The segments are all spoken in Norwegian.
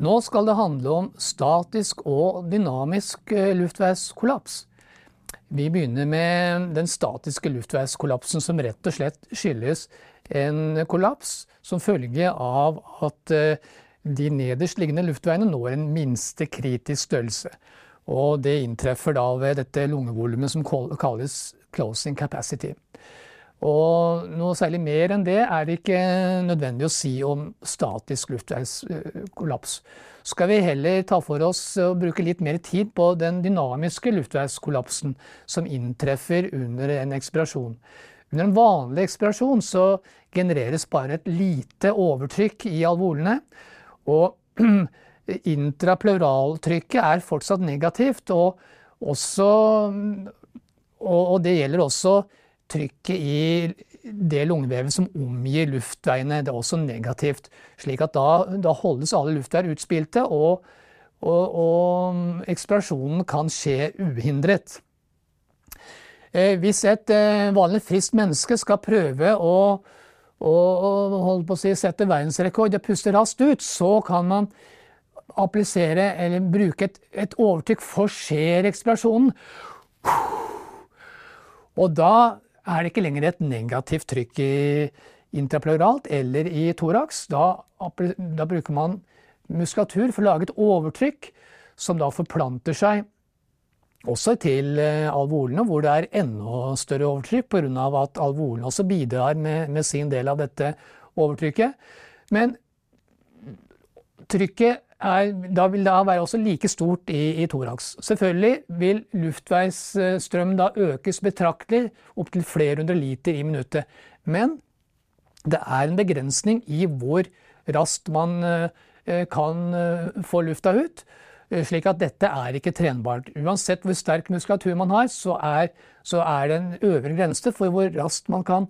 Nå skal det handle om statisk og dynamisk eh, luftveiskollaps. Vi begynner med den statiske luftveiskollapsen, som rett og slett skyldes en kollaps som følge av at eh, de nederst liggende luftveiene når en minste kritisk størrelse. Og det inntreffer da ved dette lungevolumet som kalles closing capacity. Og noe særlig mer enn det er det ikke nødvendig å si om statisk luftveiskollaps. Skal vi heller ta for oss og bruke litt mer tid på den dynamiske luftveiskollapsen som inntreffer under en ekspirasjon. Under en vanlig ekspirasjon så genereres bare et lite overtrykk i alvolene. Og intrapleuraltrykket er fortsatt negativt, og, også, og det gjelder også trykket i det lungevevet som omgir luftveiene. Det er også negativt. slik at da, da holdes alle luftveier utspilte, og, og, og eksplorasjonen kan skje uhindret. Eh, hvis et eh, vanlig friskt menneske skal prøve å, å, å si, sette verdensrekord og puste raskt ut, så kan man applisere eller bruke et, et overtrykk, forsere eksplorasjonen. Og da er det ikke lenger et negativt trykk i intrapleuralt eller i thorax. Da, da, bruker man muskulatur for å lage et overtrykk som da forplanter seg også til eh, alvolene, hvor det er enda større overtrykk pga. at alvolene også bidrar med, med sin del av dette overtrykket. Men trykket er, da vil det være også like stort i, i thorax. Selvfølgelig vil luftveisstrøm da økes betraktelig, opptil flere hundre liter i minuttet. Men det er en begrensning i hvor raskt man eh, kan eh, få lufta ut. Eh, slik at dette er ikke trenbart. Uansett hvor sterk muskulatur man har, så er, så er det en øvre grense for hvor raskt man kan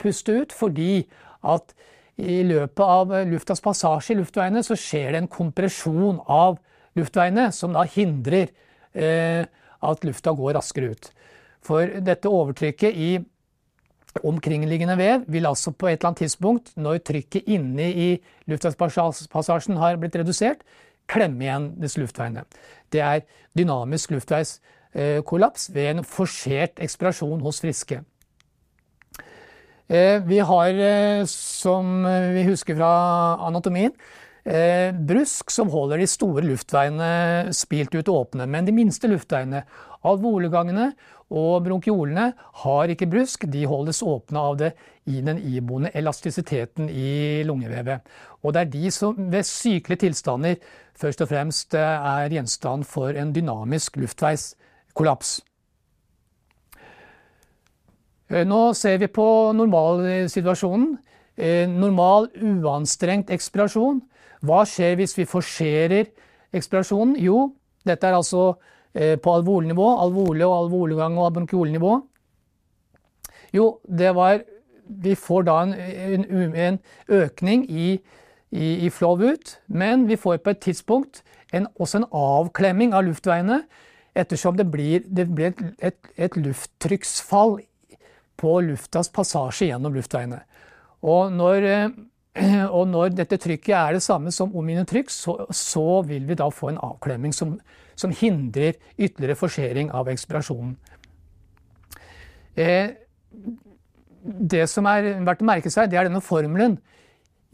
puste ut. Fordi at i løpet av luftas passasje i luftveiene så skjer det en kompresjon av luftveiene som da hindrer eh, at lufta går raskere ut. For dette overtrykket i omkringliggende vev vil altså på et eller annet tidspunkt, når trykket inne i luftveispassasjen har blitt redusert, klemme igjen disse luftveiene. Det er dynamisk luftveiskollaps ved en forsert ekspirasjon hos friske. Eh, vi har, eh, som vi husker fra anatomien, eh, brusk som holder de store luftveiene spilt ut åpne. Men de minste luftveiene, alvolegangene og bronkiolene, har ikke brusk. De holdes åpne av det i den iboende elastisiteten i lungevevet. Og det er de som ved sykelige tilstander først og fremst er gjenstand for en dynamisk luftveiskollaps. Eh, nå ser vi på normalsituasjonen. Eh, normal, uanstrengt ekspirasjon. Hva skjer hvis vi forserer ekspirasjonen? Jo, dette er altså på på alvornivå, alvorlig og alvorliggang og bronkiolnivå. Jo, det var Vi får da en, en, en økning i, i, i flow ut, men vi får på et tidspunkt en, også en avklemming av luftveiene ettersom det blir, det blir et, et, et lufttrykksfall på luftas passasje gjennom luftveiene. Og når, eh, og når dette trykket er det samme som omgivende så, så, vil vi da få en avklemming som, som hindrer ytterligere forsering av ekspirasjonen. Eh, det som er verdt å merke seg, det er denne formelen.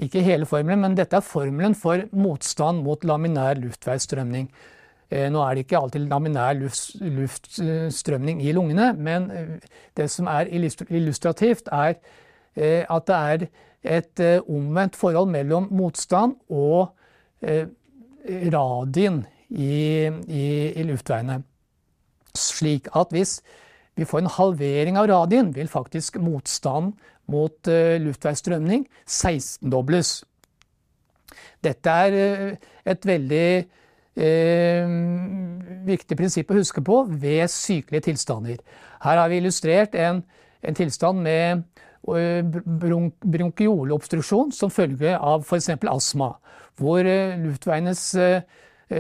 Ikke hele formelen, men dette er formelen for motstand mot laminær luftveisstrømning. Eh, nå er det ikke alltid laminær luftstrømning i lungene, men eh, det som er illustrativt, er eh, at det er et omvendt forhold mellom motstand og radien i, i, i luftveiene. Slik at hvis vi får en halvering av radien, vil faktisk motstanden mot luftveisstrømning 16-dobles. Dette er et veldig eh, viktig prinsipp å huske på ved sykelige tilstander. Her har vi illustrert en, en tilstand med bronkioleobstruksjon bronkiolobstruksjon som følge av f.eks. astma, hvor eh, luftveienes eh,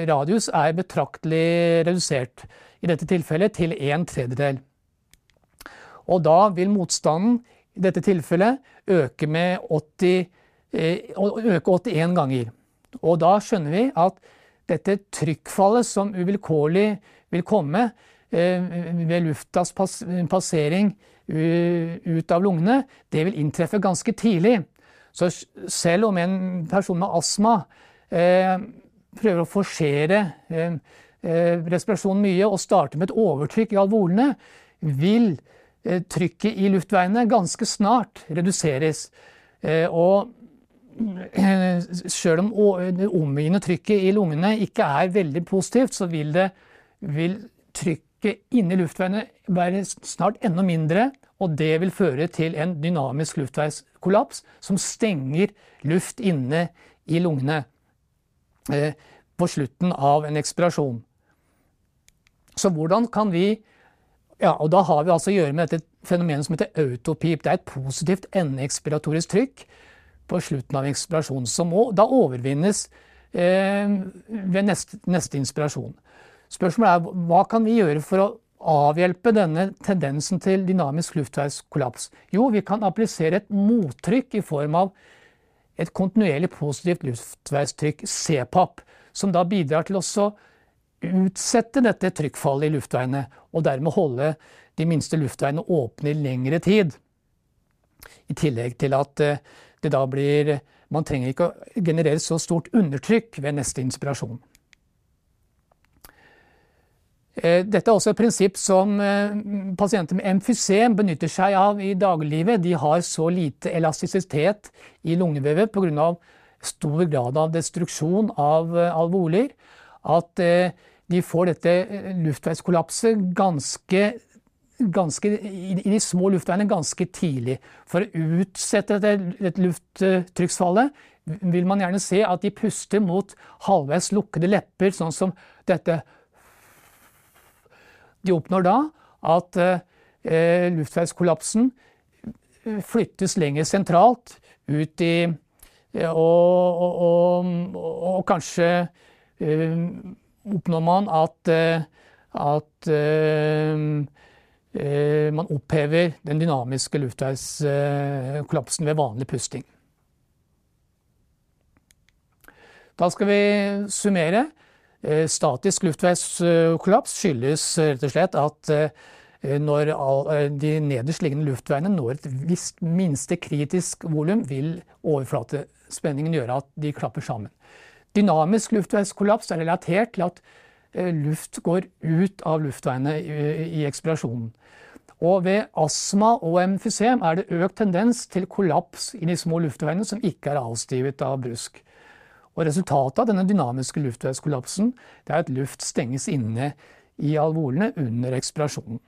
radius er betraktelig redusert, i dette tilfellet til en tredjedel. Og da vil motstanden i dette tilfellet øke med 80, øke 81 ganger. Og da skjønner vi at dette trykkfallet som uvilkårlig vil komme ved luftas passering ut av lungene, det vil inntreffe ganske tidlig. Så selv om en person med astma prøver å forsere respirasjonen mye og starter med et overtrykk i alvolene, vil trykket i luftveiene ganske snart reduseres. Og Sjøl om det omgivende trykket i lungene ikke er veldig positivt, så vil, det, vil trykket inni luftveiene være snart enda mindre. Og det vil føre til en dynamisk luftveiskollaps som stenger luft inne i lungene eh, på slutten av en ekspirasjon. Så hvordan kan vi ja, og Da har vi altså å gjøre med dette fenomenet som heter autopip. Det er et positivt endeekspiratorisk trykk på slutten av inspirasjonen, som må da overvinnes eh, ved neste, neste, inspirasjon. Spørsmålet er hva kan vi gjøre for å avhjelpe denne tendensen til dynamisk luftveiskollaps? Jo, vi kan applisere et mottrykk i form av et kontinuerlig positivt luftveistrykk, CPAP, som da bidrar til å utsette dette trykkfallet i luftveiene, og dermed holde de minste luftveiene åpne i lengre tid. I tillegg til at eh, det da blir Man trenger ikke å generere så stort undertrykk ved neste inspirasjon. Eh, dette er også et prinsipp som eh, pasienter med emfysem benytter seg av i dagliglivet. De har så lite elastisitet i lungevevet pga. stor grad av destruksjon av alvorlig alveoler at de får dette luftveiskollapset ganske ganske, i de små luftveiene ganske tidlig. For å utsette dette lufttrykksfallet vil man gjerne se at de puster mot halvveis lukkede lepper, sånn som dette. De oppnår da at eh, luftveiskollapsen eh, flyttes lenger sentralt ut i eh, og, og, og, og kanskje eh, oppnår man at, eh, at eh, man opphever den dynamiske luftveiskollapsen ved vanlig pusting. Da skal vi summere. Eh, statisk luftveiskollaps skyldes rett og slett at eh, når de nederst liggende luftveiene når et visst minste kritisk volum, vil overflatespenningen gjøre at de klapper sammen. Dynamisk luftveiskollaps er relatert til at luft går ut av luftveiene i ekspirasjonen. Og ved astma og emfysem er det økt tendens til kollaps i de små luftveiene som ikke er avstivet av brusk. Og Resultatet av denne dynamiske luftveiskollapsen er at luft stenges inne i alvolene under ekspirasjonen.